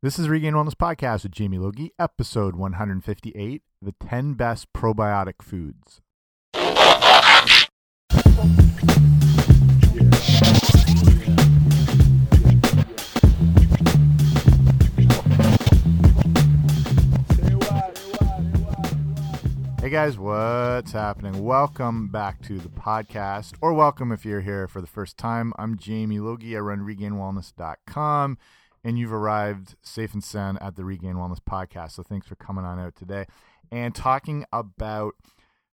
This is Regained Wellness Podcast with Jamie Logie, episode 158 The 10 Best Probiotic Foods. Hey guys, what's happening? Welcome back to the podcast, or welcome if you're here for the first time. I'm Jamie Logie. I run regainedwellness.com, and you've arrived safe and sound at the Regained Wellness podcast. So thanks for coming on out today and talking about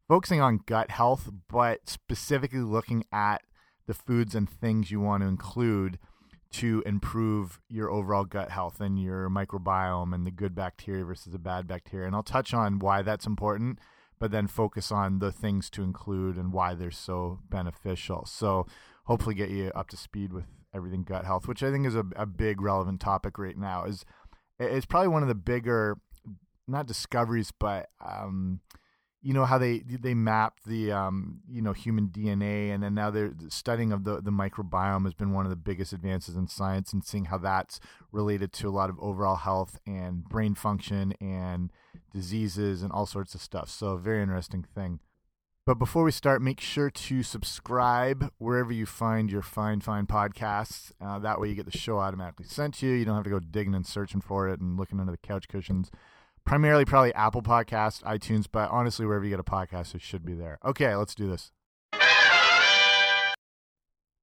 focusing on gut health, but specifically looking at the foods and things you want to include to improve your overall gut health and your microbiome and the good bacteria versus the bad bacteria. And I'll touch on why that's important but then focus on the things to include and why they're so beneficial. So hopefully get you up to speed with everything gut health, which I think is a, a big relevant topic right now. Is it's probably one of the bigger, not discoveries, but um, you know how they they map the um, you know human DNA, and then now they're studying of the the microbiome has been one of the biggest advances in science, and seeing how that's related to a lot of overall health and brain function and diseases and all sorts of stuff. So, very interesting thing. But before we start, make sure to subscribe wherever you find your fine, fine podcasts. Uh, that way, you get the show automatically sent to you. You don't have to go digging and searching for it and looking under the couch cushions. Primarily, probably Apple Podcast, iTunes, but honestly, wherever you get a podcast, it should be there. Okay, let's do this.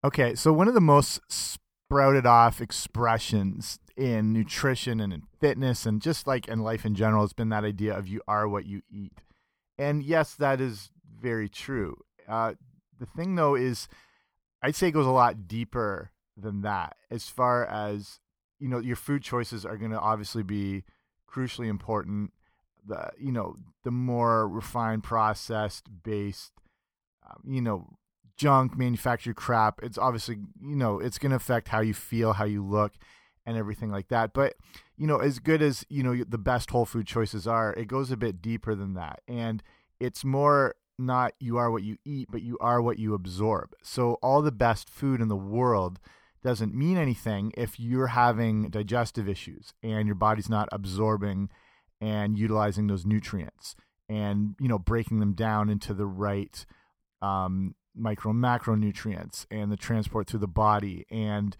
Okay, so one of the most sprouted off expressions in nutrition and in fitness and just like in life in general has been that idea of you are what you eat. And yes, that is very true. Uh, the thing though is, I'd say it goes a lot deeper than that as far as, you know, your food choices are going to obviously be crucially important. The, you know, the more refined, processed based, um, you know, junk, manufactured crap, it's obviously, you know, it's going to affect how you feel, how you look and everything like that. But you know, as good as you know the best whole food choices are, it goes a bit deeper than that, and it's more not you are what you eat, but you are what you absorb. So all the best food in the world doesn't mean anything if you're having digestive issues and your body's not absorbing and utilizing those nutrients and you know breaking them down into the right um, micro macronutrients and the transport through the body and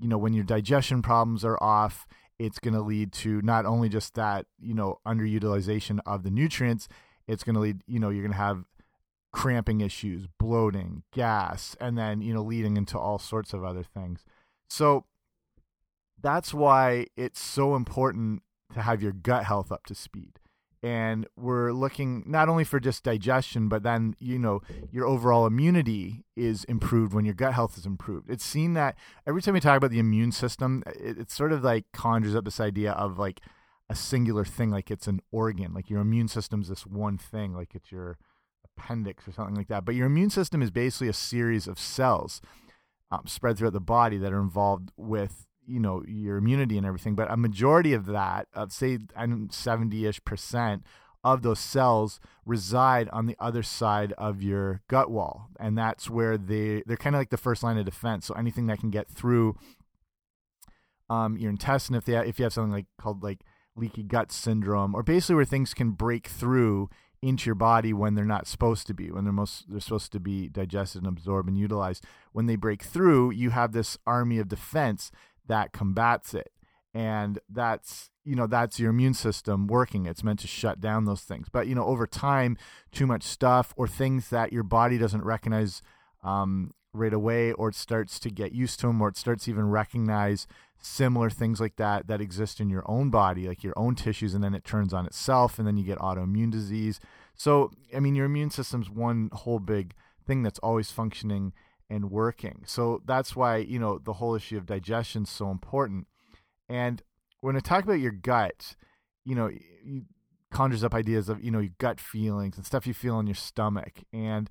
you know, when your digestion problems are off, it's going to lead to not only just that, you know, underutilization of the nutrients, it's going to lead, you know, you're going to have cramping issues, bloating, gas, and then, you know, leading into all sorts of other things. So that's why it's so important to have your gut health up to speed and we're looking not only for just digestion but then you know your overall immunity is improved when your gut health is improved it's seen that every time we talk about the immune system it, it sort of like conjures up this idea of like a singular thing like it's an organ like your immune system's this one thing like it's your appendix or something like that. But your immune system is basically a series of cells um, spread throughout the body that are involved with you know your immunity and everything. But a majority of that of say 70ish percent of those cells reside on the other side of your gut wall. And that's where they they're kind of like the first line of defense. So anything that can get through um, your intestine if they if you have something like called like leaky gut syndrome or basically where things can break through into your body when they're not supposed to be when they're most they're supposed to be digested and absorbed and utilized. When they break through you have this army of defense that combats it. And that's you know that's your immune system working. It's meant to shut down those things. But you know over time too much stuff or things that your body doesn't recognize um, right away or it starts to get used to them or it starts even recognize similar things like that that exist in your own body like your own tissues and then it turns on itself and then you get autoimmune disease so i mean your immune system's one whole big thing that's always functioning and working. So that's why, you know, the whole issue of digestion is so important. And when I talk about your gut, you know, you conjures up ideas of, you know, your gut feelings and stuff you feel in your stomach. And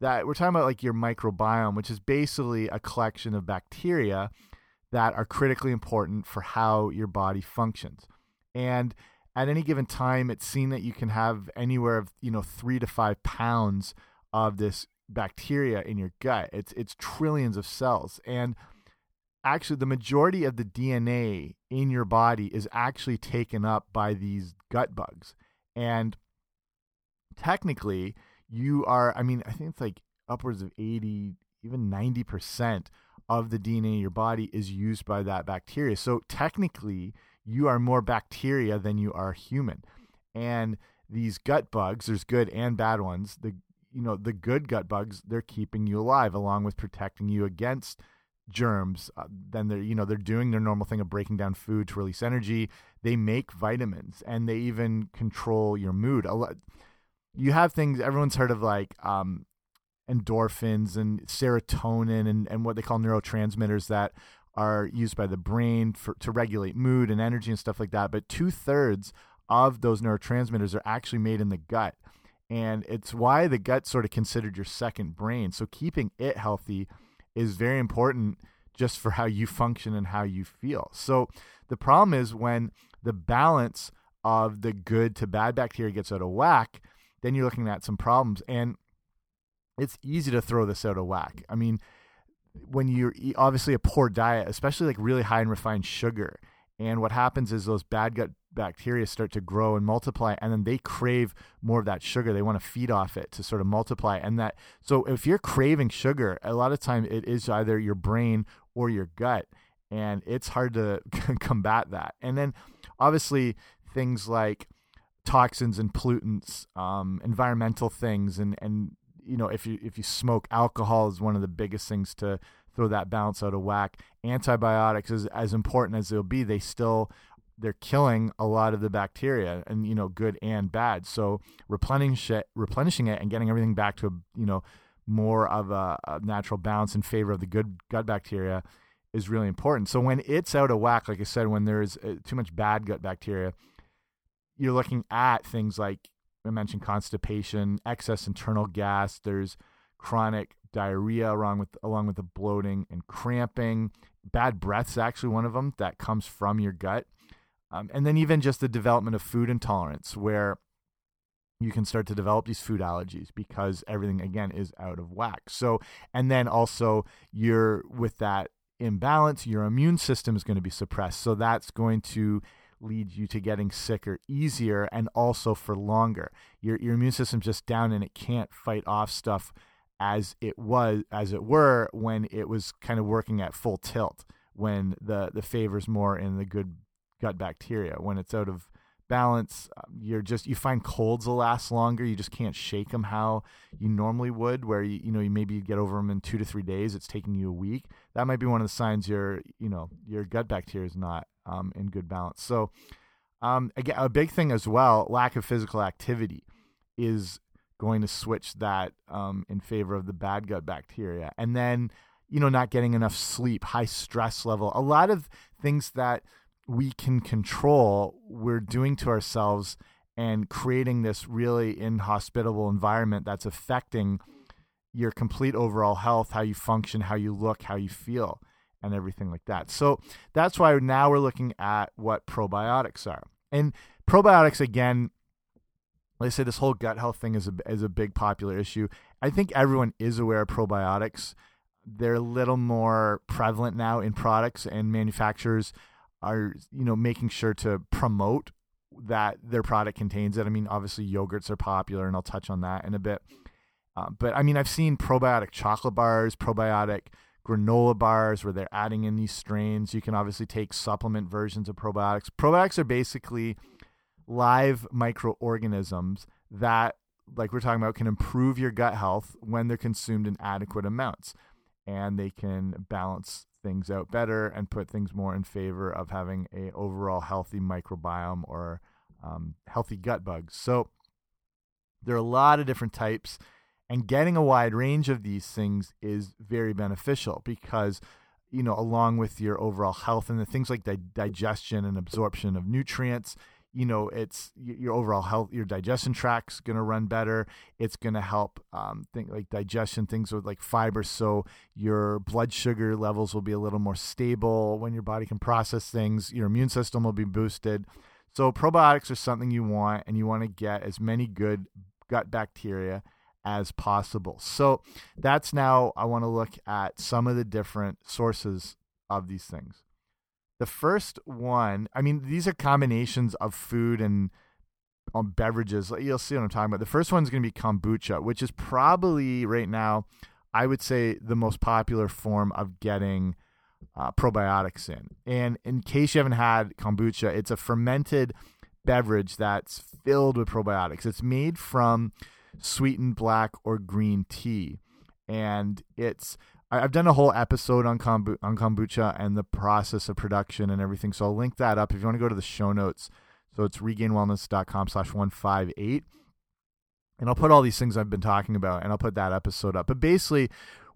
that we're talking about like your microbiome, which is basically a collection of bacteria that are critically important for how your body functions. And at any given time, it's seen that you can have anywhere of, you know, three to five pounds of this bacteria in your gut. It's it's trillions of cells, and actually the majority of the DNA in your body is actually taken up by these gut bugs. And technically, you are, I mean, I think it's like upwards of 80, even 90% of the DNA in your body is used by that bacteria. So technically, you are more bacteria than you are human. And these gut bugs, there's good and bad ones. The you know, the good gut bugs, they're keeping you alive along with protecting you against germs. Uh, then they're, you know, they're doing their normal thing of breaking down food to release energy. They make vitamins and they even control your mood. You have things everyone's heard of like um, endorphins and serotonin and, and what they call neurotransmitters that are used by the brain for, to regulate mood and energy and stuff like that. But two thirds of those neurotransmitters are actually made in the gut. And it's why the gut's sort of considered your second brain. So keeping it healthy is very important just for how you function and how you feel. So the problem is when the balance of the good to bad bacteria gets out of whack, then you're looking at some problems. And it's easy to throw this out of whack. I mean, when you're obviously a poor diet, especially like really high in refined sugar, and what happens is those bad gut bacteria start to grow and multiply, and then they crave more of that sugar. They want to feed off it to sort of multiply. And that, so if you're craving sugar, a lot of time it is either your brain or your gut, and it's hard to combat that. And then obviously things like toxins and pollutants, um, environmental things, and and you know if you if you smoke, alcohol is one of the biggest things to throw that balance out of whack. Antibiotics is as important as they'll be. They still they're killing a lot of the bacteria and you know good and bad. So replenishing it, replenishing it, and getting everything back to a you know more of a, a natural balance in favor of the good gut bacteria is really important. So when it's out of whack, like I said, when there's uh, too much bad gut bacteria, you're looking at things like I mentioned constipation, excess internal gas. There's chronic diarrhea along with along with the bloating and cramping. Bad breath's actually one of them that comes from your gut. Um, and then even just the development of food intolerance where you can start to develop these food allergies because everything again is out of whack. So and then also you're with that imbalance, your immune system is going to be suppressed. So that's going to lead you to getting sicker easier and also for longer. Your your immune system's just down and it can't fight off stuff as it was as it were when it was kind of working at full tilt when the the favors more in the good gut bacteria when it's out of balance um, you're just you find colds will last longer. You just can't shake them how you normally would where you, you know you maybe get over them in two to three days it's taking you a week. That might be one of the signs your you know your gut bacteria is not um, in good balance. So um, again a big thing as well lack of physical activity is going to switch that um, in favor of the bad gut bacteria. And then, you know, not getting enough sleep, high stress level, a lot of things that we can control, we're doing to ourselves and creating this really inhospitable environment that's affecting your complete overall health, how you function, how you look, how you feel, and everything like that. So that's why now we're looking at what probiotics are. And probiotics, again, like I say, this whole gut health thing is a is a big popular issue. I think everyone is aware of probiotics. They're a little more prevalent now in products, and manufacturers are you know making sure to promote that their product contains it. I mean, obviously yogurts are popular, and I'll touch on that in a bit. Uh, but I mean, I've seen probiotic chocolate bars, probiotic granola bars where they're adding in these strains. You can obviously take supplement versions of probiotics. Probiotics are basically live microorganisms that like we're talking about can improve your gut health when they're consumed in adequate amounts and they can balance things out better and put things more in favor of having a overall healthy microbiome or um, healthy gut bugs. So there are a lot of different types and getting a wide range of these things is very beneficial because you know along with your overall health and the things like the digestion and absorption of nutrients you know it's your overall health your digestion tract's going to run better. It's going to help um, think like digestion things with like fiber so your blood sugar levels will be a little more stable when your body can process things. Your immune system will be boosted. So probiotics are something you want and you want to get as many good gut bacteria as possible. So that's now i want to look at some of the different sources of these things. The first one, I mean, these are combinations of food and um, beverages. You'll see what I'm talking about. The first one's going to be kombucha, which is probably right now, I would say, the most popular form of getting uh, probiotics in. And in case you haven't had kombucha, it's a fermented beverage that's filled with probiotics. It's made from sweetened black or green tea, and it's I've done a whole episode on kombu on kombucha and the process of production and everything. So I'll link that up if you want to go to the show notes. So it's regainedwellness.com slash 158. And I'll put all these things I've been talking about and I'll put that episode up. But basically,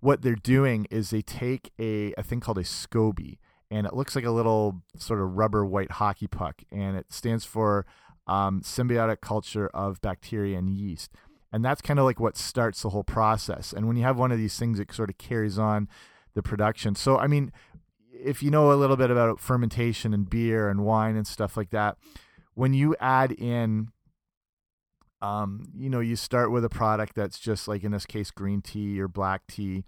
what they're doing is they take a, a thing called a SCOBY, and it looks like a little sort of rubber white hockey puck, and it stands for um, symbiotic culture of bacteria and yeast. And that's kind of like what starts the whole process. And when you have one of these things, it sort of carries on the production. So, I mean, if you know a little bit about fermentation and beer and wine and stuff like that, when you add in um, you know, you start with a product that's just like in this case, green tea or black tea,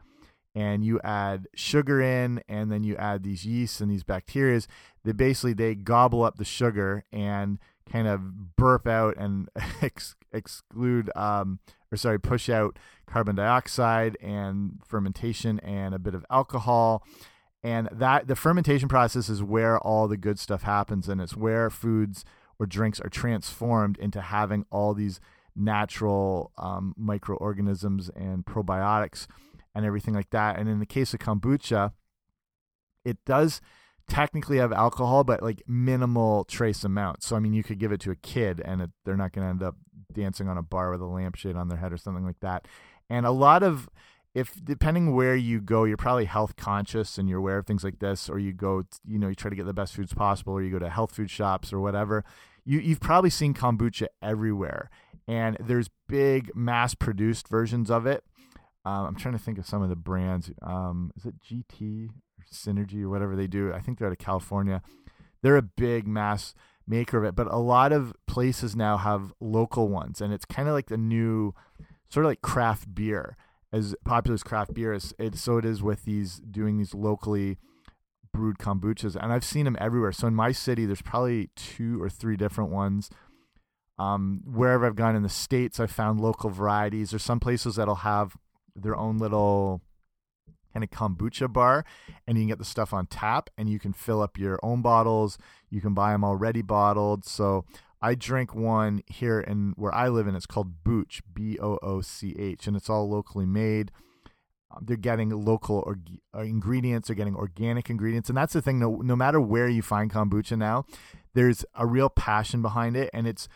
and you add sugar in, and then you add these yeasts and these bacterias. They basically they gobble up the sugar and kind of burp out and exclude, um, or sorry, push out carbon dioxide and fermentation and a bit of alcohol. And that the fermentation process is where all the good stuff happens, and it's where foods or drinks are transformed into having all these natural um, microorganisms and probiotics and everything like that. And in the case of kombucha, it does technically have alcohol, but like minimal trace amounts. So I mean, you could give it to a kid, and it, they're not going to end up dancing on a bar with a lampshade on their head or something like that. And a lot of if depending where you go, you're probably health conscious and you're aware of things like this, or you go, you know, you try to get the best foods possible, or you go to health food shops or whatever. You you've probably seen kombucha everywhere, and there's big mass produced versions of it. Um, I'm trying to think of some of the brands. Um, is it GT or Synergy or whatever they do? I think they're out of California. They're a big mass maker of it, but a lot of places now have local ones, and it's kind of like the new, sort of like craft beer as popular as craft beer is, it, so it is with these doing these locally brewed kombuchas, and I've seen them everywhere. So in my city, there's probably two or three different ones. Um, wherever I've gone in the states, I've found local varieties. There's some places that'll have their own little kind of kombucha bar, and you can get the stuff on tap, and you can fill up your own bottles. You can buy them already bottled. So I drink one here in where I live, and it's called Booch, B O O C H, and it's all locally made. Um, they're getting local or, uh, ingredients, they're getting organic ingredients, and that's the thing. No, no matter where you find kombucha now, there's a real passion behind it, and it's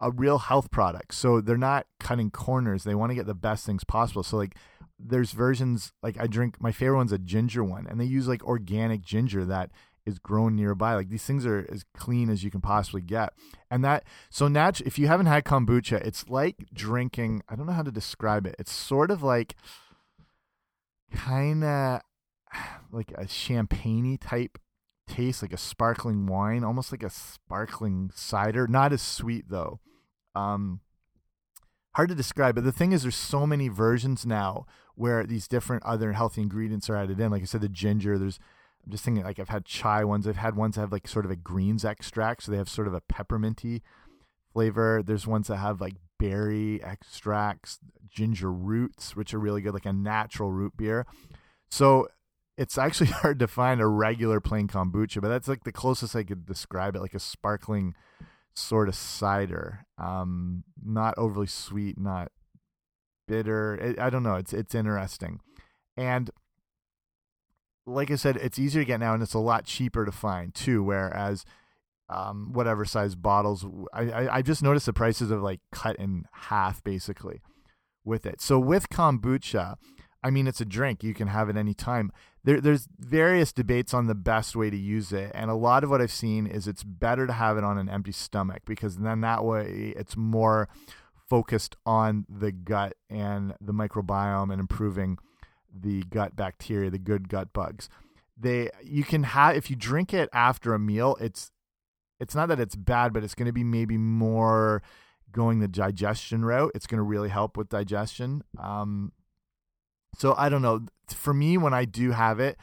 a real health product. So they're not cutting corners. They want to get the best things possible. So like there's versions like I drink my favorite one's a ginger one and they use like organic ginger that is grown nearby. Like these things are as clean as you can possibly get. And that so nat if you haven't had kombucha, it's like drinking, I don't know how to describe it. It's sort of like kind of like a champagne type taste, like a sparkling wine, almost like a sparkling cider. Not as sweet though. Um, hard to describe. But the thing is, there's so many versions now where these different other healthy ingredients are added in. Like I said, the ginger. There's I'm just thinking like I've had chai ones. I've had ones that have like sort of a greens extract, so they have sort of a pepperminty flavor. There's ones that have like berry extracts, ginger roots, which are really good, like a natural root beer. So it's actually hard to find a regular plain kombucha, but that's like the closest I could describe it, like a sparkling sort of cider. Um, not overly sweet, not bitter. It, I don't know. It's it's interesting, and like I said, it's easier to get now, and it's a lot cheaper to find too. Whereas, um, whatever size bottles, I, I I just noticed the prices of like cut in half basically with it. So with kombucha, I mean, it's a drink. You can have at any time. There, there's various debates on the best way to use it, and a lot of what I've seen is it's better to have it on an empty stomach because then that way it's more focused on the gut and the microbiome and improving the gut bacteria, the good gut bugs. They you can have if you drink it after a meal, it's it's not that it's bad, but it's going to be maybe more going the digestion route. It's going to really help with digestion. Um, so I don't know. For me, when I do have it,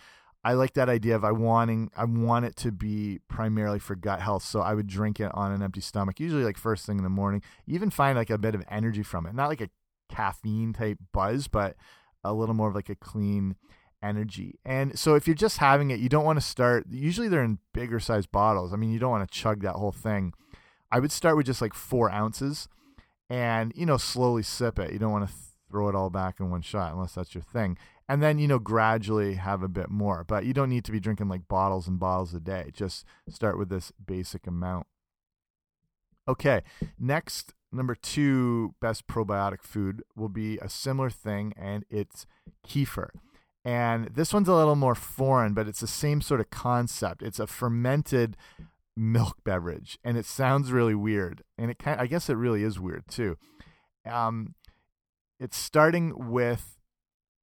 I like that idea of I wanting I want it to be primarily for gut health, so I would drink it on an empty stomach, usually like first thing in the morning. You even find like a bit of energy from it, not like a caffeine type buzz, but a little more of like a clean energy. And so if you're just having it, you don't want to start. Usually they're in bigger size bottles. I mean, you don't want to chug that whole thing. I would start with just like four ounces, and you know slowly sip it. You don't want to throw it all back in one shot unless that's your thing and then you know gradually have a bit more but you don't need to be drinking like bottles and bottles a day just start with this basic amount. Okay next number two best probiotic food will be a similar thing and it's kefir. And this one's a little more foreign but it's the same sort of concept. It's a fermented milk beverage and it sounds really weird and it kind of, i guess it really is weird too. Um it's starting with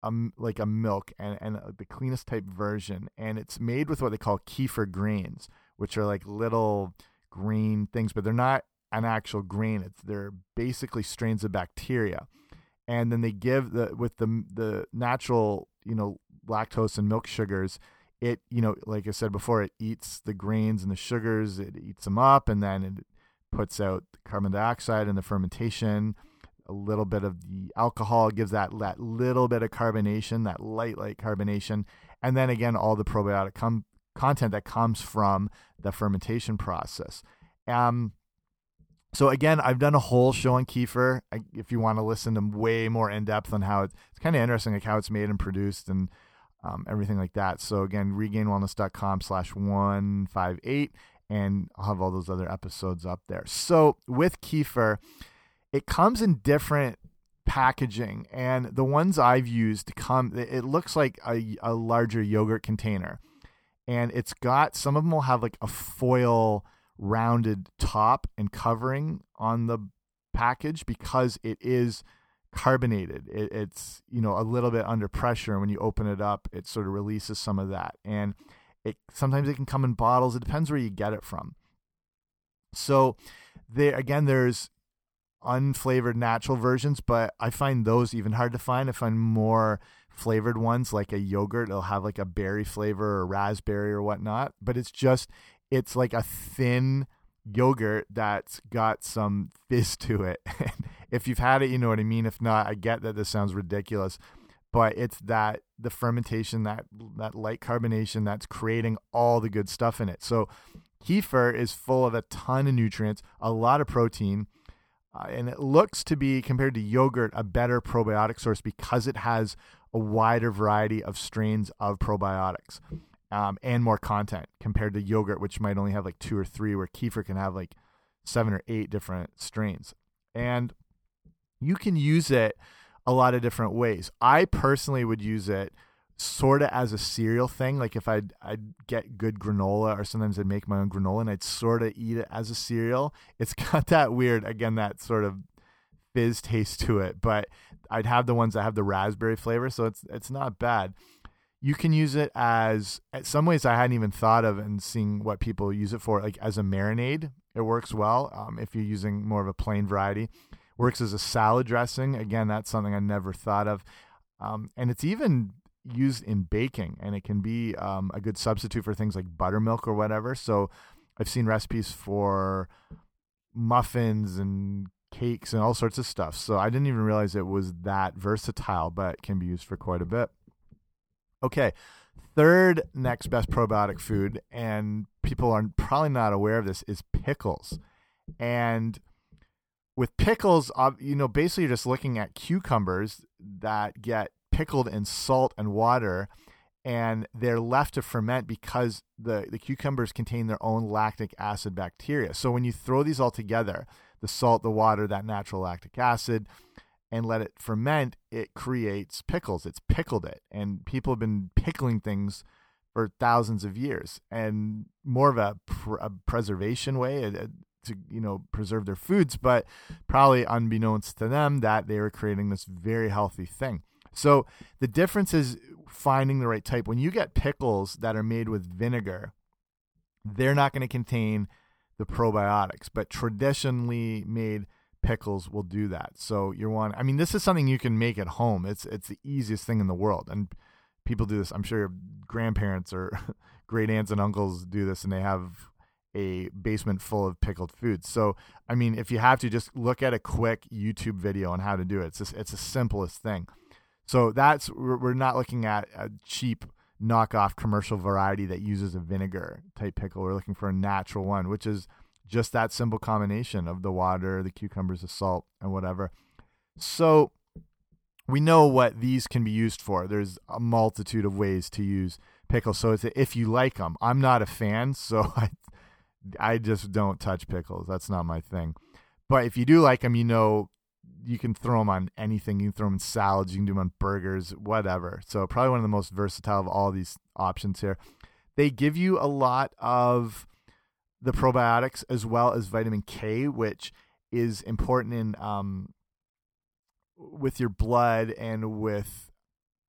a, like a milk and, and uh, the cleanest type version. And it's made with what they call kefir grains, which are like little green things, but they're not an actual grain. It's they're basically strains of bacteria. And then they give the with the the natural, you know, lactose and milk sugars, it, you know, like I said before, it eats the grains and the sugars, it eats them up and then it puts out carbon dioxide in the fermentation a little bit of the alcohol gives that that little bit of carbonation, that light light carbonation, and then again all the probiotic com- content that comes from the fermentation process. Um, so again, I've done a whole show on kefir. I, if you want to listen to way more in depth on how it, it's kind of interesting, like how it's made and produced and um, everything like that. So again, regainedwellness.com slash one five eight, and I'll have all those other episodes up there. So with kefir it comes in different packaging and the ones I've used come it looks like a, a larger yogurt container. And it's got some of them will have like a foil rounded top and covering on the package because it is carbonated. It, it's you know a little bit under pressure and when you open it up it sort of releases some of that. And it sometimes it can come in bottles. It depends where you get it from. So there again there's unflavored natural versions, but I find those even hard to find. I find more flavored ones like a yogurt. It'll have like a berry flavor or raspberry or whatnot, but it's just it's like a thin yogurt that's got some fizz to it. if you've had it, you know what I mean. If not, I get that this sounds ridiculous, but it's that the fermentation, that that light carbonation that's creating all the good stuff in it. So kefir is full of a ton of nutrients, a lot of protein uh, and it looks to be, compared to yogurt, a better probiotic source because it has a wider variety of strains of probiotics um, and more content compared to yogurt, which might only have like two or three, where kefir can have like seven or eight different strains. And you can use it a lot of different ways. I personally would use it sort of as a cereal thing. Like if I'd I'd get good granola, or sometimes I'd make my own granola, and I'd sort of eat it as a cereal. It's got that weird, again, that sort of fizz taste to it. But I'd have the ones that have the raspberry flavor, so it's it's not bad. You can use it as some ways I hadn't even thought of, and seeing what people use it for, like as a marinade. It works well um, if you're using more of a plain variety. Works as a salad dressing. Again, that's something I never thought of. Um, and it's even used in baking and it can be um, a good substitute for things like buttermilk or whatever. So I've seen recipes for muffins and cakes and all sorts of stuff. So I didn't even realize it was that versatile, but can be used for quite a bit. Okay, third next best probiotic food, and people are probably not aware of this, is pickles. And with pickles, you know, basically you're just looking at cucumbers that get pickled in salt and water and they're left to ferment because the, the cucumbers contain their own lactic acid bacteria. So when you throw these all together, the salt, the water, that natural lactic acid, and let it ferment, it creates pickles. It's pickled it. And people have been pickling things for thousands of years and more of a, pr a preservation way a, a, to you know preserve their foods but probably unbeknownst to them that they were creating this very healthy thing so the difference is finding the right type. When you get pickles that are made with vinegar, they're not going to contain the probiotics, but traditionally made pickles will do that. So you're one I mean this is something you can make at home. It's it's the easiest thing in the world and people do this. I'm sure your grandparents or great aunts and uncles do this, and they have a basement full of pickled foods. So, I mean, if you have to, just look at a quick YouTube video on how to do it. It's just, it's the simplest thing. So that's we're not looking at a cheap knockoff commercial variety that uses a vinegar type pickle. We're looking for a natural one, which is just that simple combination of the water, the cucumbers, the salt, and whatever. So we know what these can be used for. There's a multitude of ways to use pickles. So it's if you like them. I'm not a fan, so I I just don't touch pickles. That's not my thing. But if you do like them, you know you can throw them on anything. You can throw them in salads. You can do them on burgers, whatever. So probably one of the most versatile of all these options here. They give you a lot of the probiotics as well as vitamin K, which is important in um, with your blood and with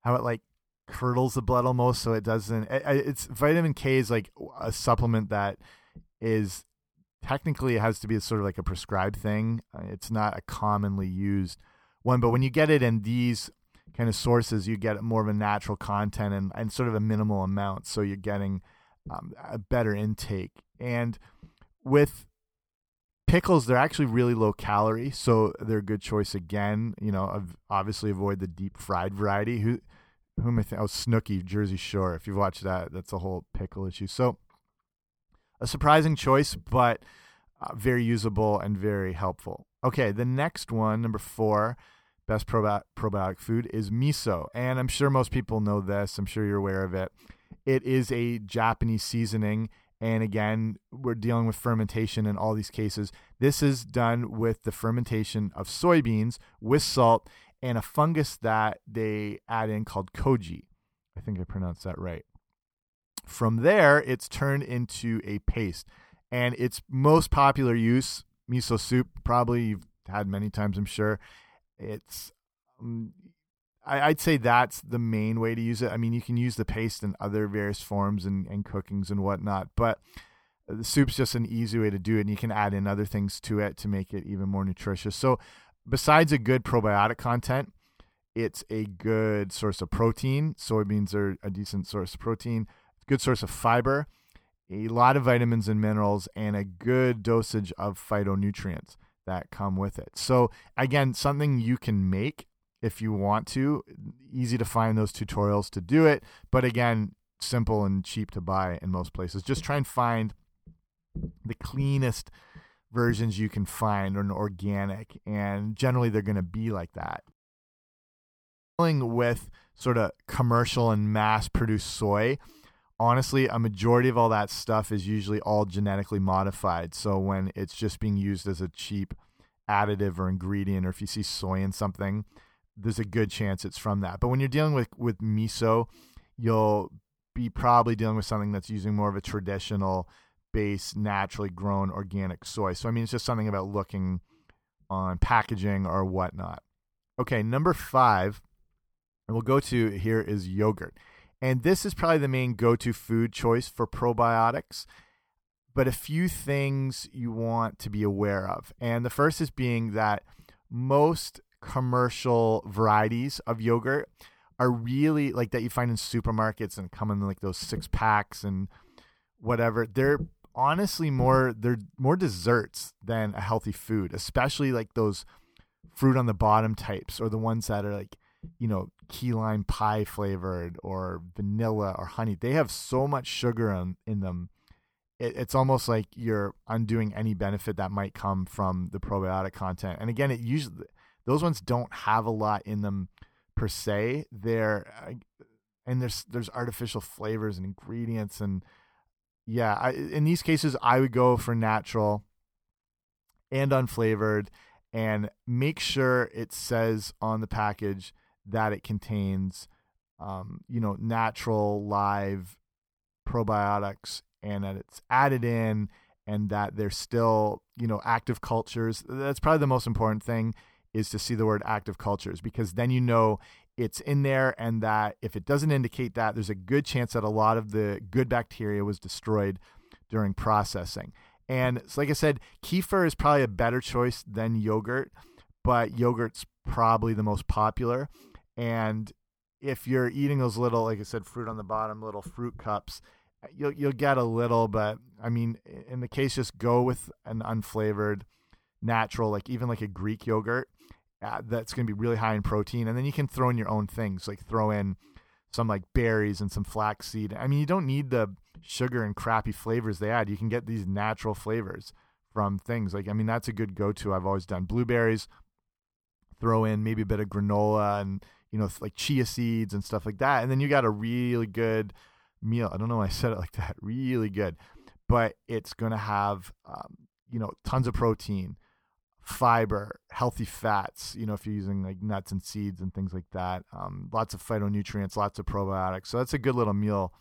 how it like curdles the blood almost, so it doesn't. It, it's vitamin K is like a supplement that is technically it has to be sort of like a prescribed thing. Uh, it's not a commonly used one, but when you get it in these kind of sources, you get more of a natural content and, and sort of a minimal amount. So you're getting um, a better intake. And with pickles, they're actually really low calorie, so they're a good choice again. You know, obviously avoid the deep fried variety. Who, whom I think, oh, Snooki, Jersey Shore. If you've watched that, that's a whole pickle issue. So a surprising choice, but uh, very usable and very helpful. Okay, the next one, number four, best probi probiotic food is miso. And I'm sure most people know this. I'm sure you're aware of it. It is a Japanese seasoning. And again, we're dealing with fermentation in all these cases. This is done with the fermentation of soybeans with salt and a fungus that they add in called koji. I think I pronounced that right. From there, it's turned into a paste. And its most popular use, miso soup, probably you've had many times, I'm sure. It's, um, I, would say that's the main way to use it. I mean, you can use the paste in other various forms and, and cookings and whatnot, but the soup's just an easy way to do it. And you can add in other things to it to make it even more nutritious. So, besides a good probiotic content, it's a good source of protein. Soybeans are a decent source of protein good source of fiber, a lot of vitamins and minerals, and a good dosage of phytonutrients that come with it. So, again, something you can make if you want to. Easy to find those tutorials to do it, but again, simple and cheap to buy in most places. Just try and find the cleanest versions you can find or organic, and generally they're going to be like that. Dealing with sort of commercial and mass produced soy, honestly, a majority of all that stuff is usually all genetically modified. So when it's just being used as a cheap additive or ingredient, or if you see soy in something, there's a good chance it's from that. But when you're dealing with with miso, you'll be probably dealing with something that's using more of a traditional base, naturally grown organic soy. So I mean, it's just something about looking on packaging or whatnot. Okay, number five, and we'll go to here is yogurt. And this is probably the main go to food choice for probiotics. But a few things you want to be aware of. And the first is being that most commercial varieties of yogurt are really like that you find in supermarkets and come in like those six packs and whatever. They're honestly more they're more desserts than a healthy food, especially like those fruit on the bottom types or the ones that are like you know, key lime pie flavored or vanilla or honey. They have so much sugar in, in them. It, it's almost like you're undoing any benefit that might come from the probiotic content. And again, it usually those ones don't have a lot in them per se. They're and there's there's artificial flavors and ingredients and yeah, I, in these cases I would go for natural and unflavored and make sure it says on the package that it contains, um, you know, natural live probiotics and that it's added in and that they're still, you know, active cultures. That's probably the most important thing is to see the word active cultures because then you know it's in there and that if it doesn't indicate that, there's a good chance that a lot of the good bacteria was destroyed during processing. And so like I said, kefir is probably a better choice than yogurt, but yogurt's probably the most popular and if you're eating those little, like I said, fruit on the bottom, little fruit cups, you'll you'll get a little, but I mean, in the case, just go with an unflavored, natural, like even like a Greek yogurt. Uh, that's going to be really high in protein, and then you can throw in your own things, like throw in some like berries and some flaxseed. I mean, you don't need the sugar and crappy flavors they add. You can get these natural flavors from things. Like, I mean, that's a good go-to. I've always done blueberries. Throw in maybe a bit of granola and you know like chia seeds and stuff like that, and then you got a really good meal. I don't know why I said it like that. Really good, but it's gonna have um, you know tons of protein, fiber, healthy fats. You know if you're using like nuts and seeds and things like that. Um, lots of phytonutrients, lots of probiotics. So that's a good little meal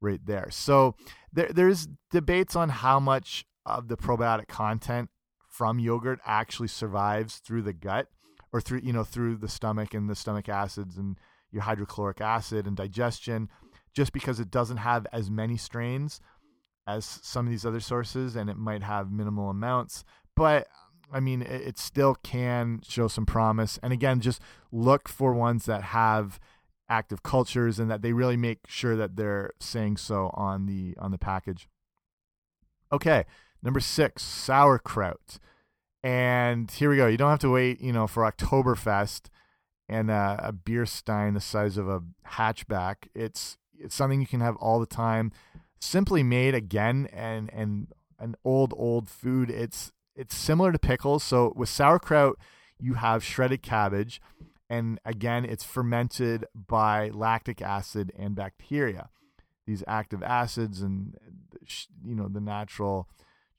right there. So there, there's debates on how much of the probiotic content from yogurt actually survives through the gut or through you know through the stomach and the stomach acids and your hydrochloric acid and digestion just because it doesn't have as many strains as some of these other sources and it might have minimal amounts. But i mean it, it still can show some promise. And again just look for ones that have active cultures and that they really make sure that they're saying so on the on the package. Okay Number six, sauerkraut. And here we go. You don't have to wait, you know, for Oktoberfest and uh, a beer stein the size of a hatchback. It's it's something you can have all the time. Simply made again and and an old old food. It's it's similar to pickles. So with sauerkraut, you have shredded cabbage, and again, it's fermented by lactic acid and bacteria. These active acids and you know the natural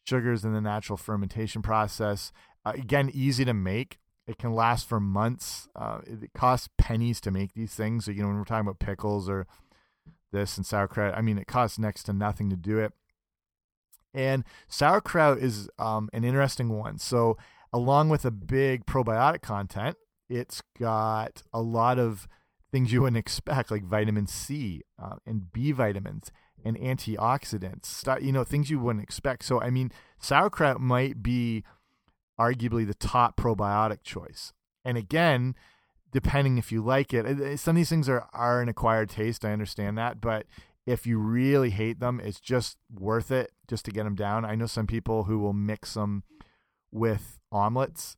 sugars in the natural fermentation process. Uh, again, easy to make. It can last for months. Uh, it costs pennies to make these things. So, you know, when we're talking about pickles or this and sauerkraut, I mean, it costs next to nothing to do it. And sauerkraut is um, an interesting one. So, along with a big probiotic content, it's got a lot of things you wouldn't expect, like vitamin C uh, and B vitamins and antioxidants, you know, things you wouldn't expect. So, I mean, sauerkraut might be arguably the top probiotic choice. And again, depending if you like it, some of these things are, are an acquired taste. I understand that. But if you really hate them, it's just worth it just to get them down. I know some people who will mix them with omelets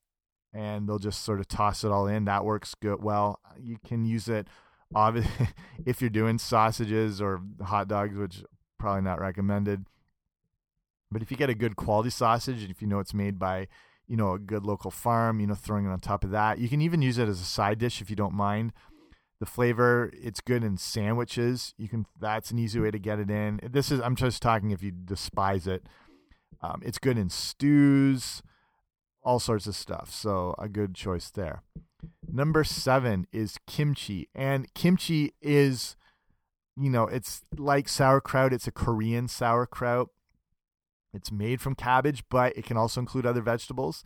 and they'll just sort of toss it all in. That works good. Well, you can use it obviously if you're doing sausages or hot dogs, which probably not recommended. But if you get a good quality sausage, and if you know it's made by, you know, a good local farm, you know, throwing it on top of that, you can even use it as a side dish if you don't mind. The flavor, it's good in sandwiches. You can. That's an easy way to get it in. This is. I'm just talking if you despise it. Um, it's good in stews, all sorts of stuff. So a good choice there. Number seven is kimchi. And kimchi is, you know, it's like sauerkraut, it's a Korean sauerkraut. It's made from cabbage, but it can also include other vegetables.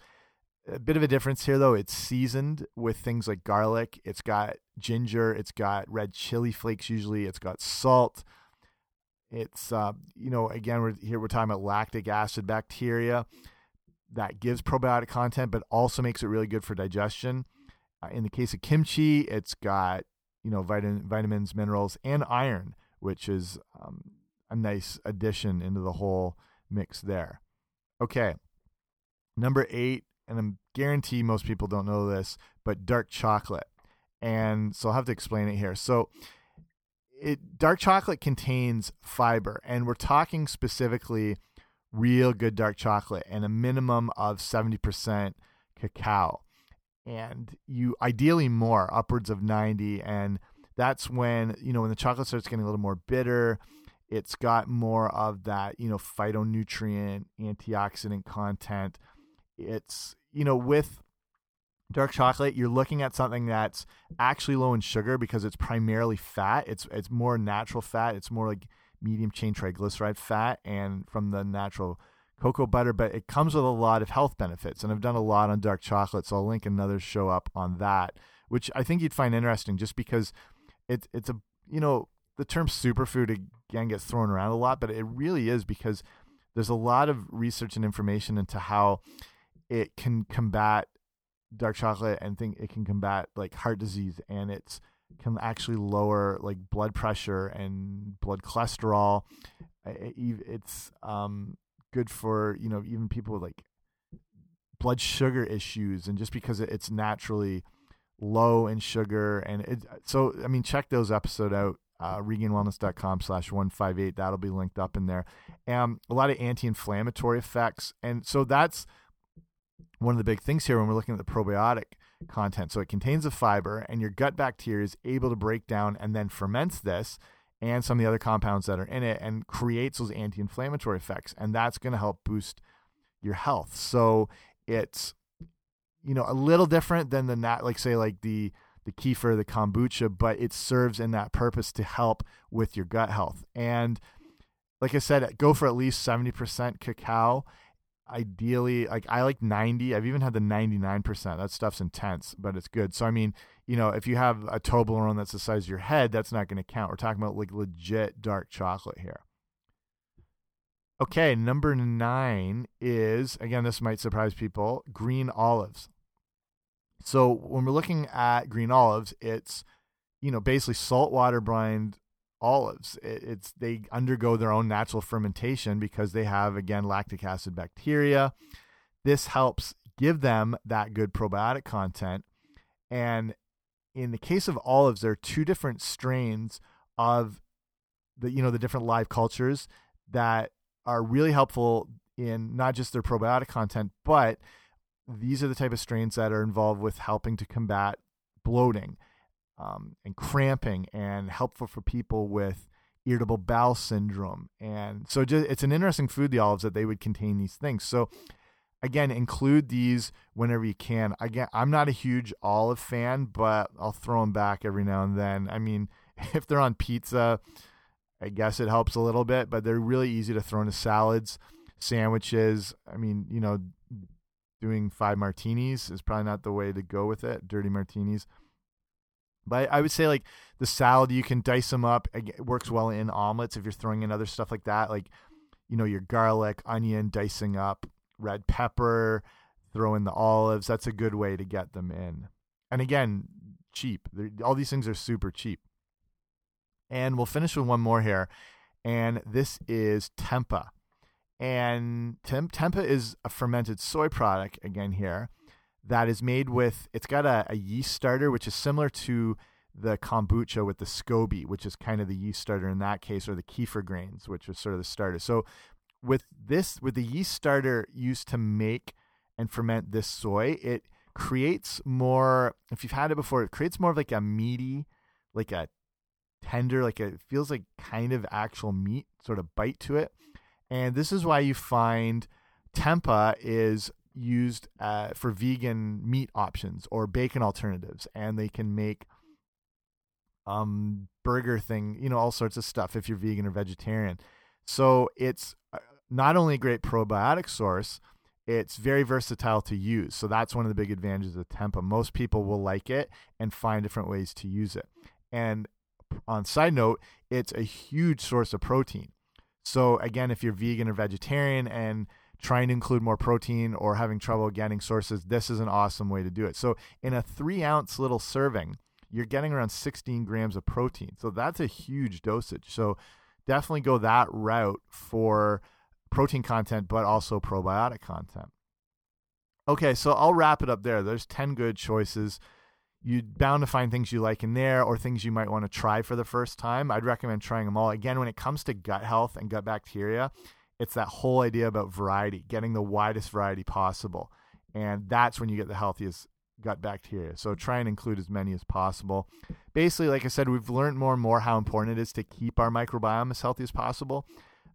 A bit of a difference here, though. It's seasoned with things like garlic. It's got ginger. It's got red chili flakes. Usually, it's got salt. It's uh, you know, again, we're here. We're talking about lactic acid bacteria that gives probiotic content, but also makes it really good for digestion. Uh, in the case of kimchi, it's got you know vitamin, vitamins, minerals, and iron, which is um, a nice addition into the whole mix there. Okay, number eight, and I'm guarantee most people don't know this, but dark chocolate, and so I'll have to explain it here. So. It, dark chocolate contains fiber, and we're talking specifically real good dark chocolate and a minimum of 70% cacao. And you ideally more upwards of 90 and that's when you know when the chocolate starts getting a little more bitter it's got more of that you know phytonutrient antioxidant content. It's you know with dark chocolate you're looking at something that's actually low in sugar because it's primarily fat. It's it's more natural fat. It's more like medium chain triglyceride fat and from the natural cocoa butter, but it comes with a lot of health benefits. And I've done a lot on dark chocolate, so I'll link another show up on that, which I think you'd find interesting just because it, it's a, you know, the term superfood again gets thrown around a lot, but it really is because there's a lot of research and information into how it can combat dark chocolate and think it can combat like heart disease and it's can actually lower like blood pressure and blood cholesterol. It's um, good for you know even people with like blood sugar issues, and just because it's naturally low in sugar, and it, so I mean check those episode out. Uh, regainedwellness.com slash 158 that'll be linked up in there and a lot of anti-inflammatory effects and so that's one of the big things here when we're looking at the probiotic content. So it contains a fiber, and your gut bacteria is able to break down and then ferments this and some of the other compounds that are in it and creates those anti inflammatory effects. And that's going to help boost your health. So it's, you know, a little different than the nat, like say, like the, the kefir, the kombucha, but it serves in that purpose to help with your gut health. And like I said, go for at least 70% cacao ideally like I like 90. I've even had the 99%. That stuff's intense, but it's good. So I mean, you know, if you have a Toblerone that's the size of your head, that's not going to count. We're talking about like legit dark chocolate here. Okay, number 9 is again this might surprise people, green olives. So when we're looking at green olives, it's you know, basically saltwater brined olives. It, it's they undergo their own natural fermentation because they have again lactic acid bacteria. This helps give them that good probiotic content. And in the case of olives, there are two different strains of the you know the different live cultures that are really helpful in not just their probiotic content, but these are the type of strains that are involved with helping to combat bloating um, and cramping and helpful for people with irritable bowel syndrome. And so just, it's an interesting food, the olives, that they would contain these things. So again, include these whenever you can. Again, I'm not a huge olive fan, but I'll throw them back every now and then. I mean, if they're on pizza, I guess it helps a little bit, but they're really easy to throw into salads, sandwiches. I mean, you know, doing five martinis is probably not the way to go with it, dirty martinis. But I would say like the salad, you can dice them up. It works well in omelets if you're throwing in other stuff like that, like you know your garlic, onion, dicing up, red pepper, throw in the olives. That's a good way to get them in. And again, cheap. All these things are super cheap. And we'll finish with one more here, and this is tempeh. And tem tempeh is a fermented soy product again here that is made with it's got a, a, yeast starter which is similar to the kombucha with the SCOBY, which is kind of the yeast starter in that case, or the kefir grains, which was sort of the starter. So with this, with the yeast starter used to make and ferment this soy, it creates more. If you've had it before, it creates more of like a meaty, like a tender, like it feels like kind of actual meat sort of bite to it. And this is why you find tempeh is used uh, for vegan meat options or bacon alternatives, and they can make um burger thing, you know, all sorts of stuff if you're vegan or vegetarian. So it's uh, not only a great probiotic source, it's very versatile to use. So that's one of the big advantages of Tempeh. Most people will like it and find different ways to use it. And on side note, it's a huge source of protein. So again, if you're vegan or vegetarian and trying to include more protein or having trouble getting sources, this is an awesome way to do it. So, in a three ounce little serving, you're getting around 16 grams of protein. So, that's a huge dosage. So, definitely go that route for protein content, but also probiotic content. Okay, so I'll wrap it up there. There's 10 good choices. You're bound to find things you like in there or things you might want to try for the first time. I'd recommend trying them all. Again, when it comes to gut health and gut bacteria, it's that whole idea about variety, getting the widest variety possible. And that's when you get the healthiest gut bacteria. So try and include as many as possible. Basically, like I said, we've learned more and more how important it is to keep our microbiome as healthy as possible.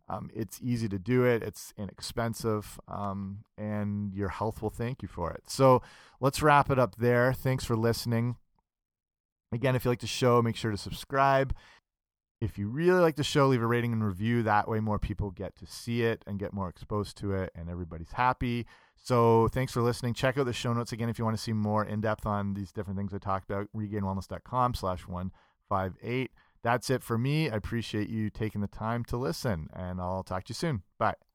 Um, it's easy to do it, it's inexpensive, um, and your health will thank you for it. So let's wrap it up there. Thanks for listening. Again, if you like the show, make sure to subscribe if you really like the show, leave a rating and review. That way, more people get to see it and get more exposed to it, and everybody's happy. So, thanks for listening. Check out the show notes again if you want to see more in depth on these different things I talked about. Regainedwellness.com slash 158. That's it for me. I appreciate you taking the time to listen, and I'll talk to you soon. Bye.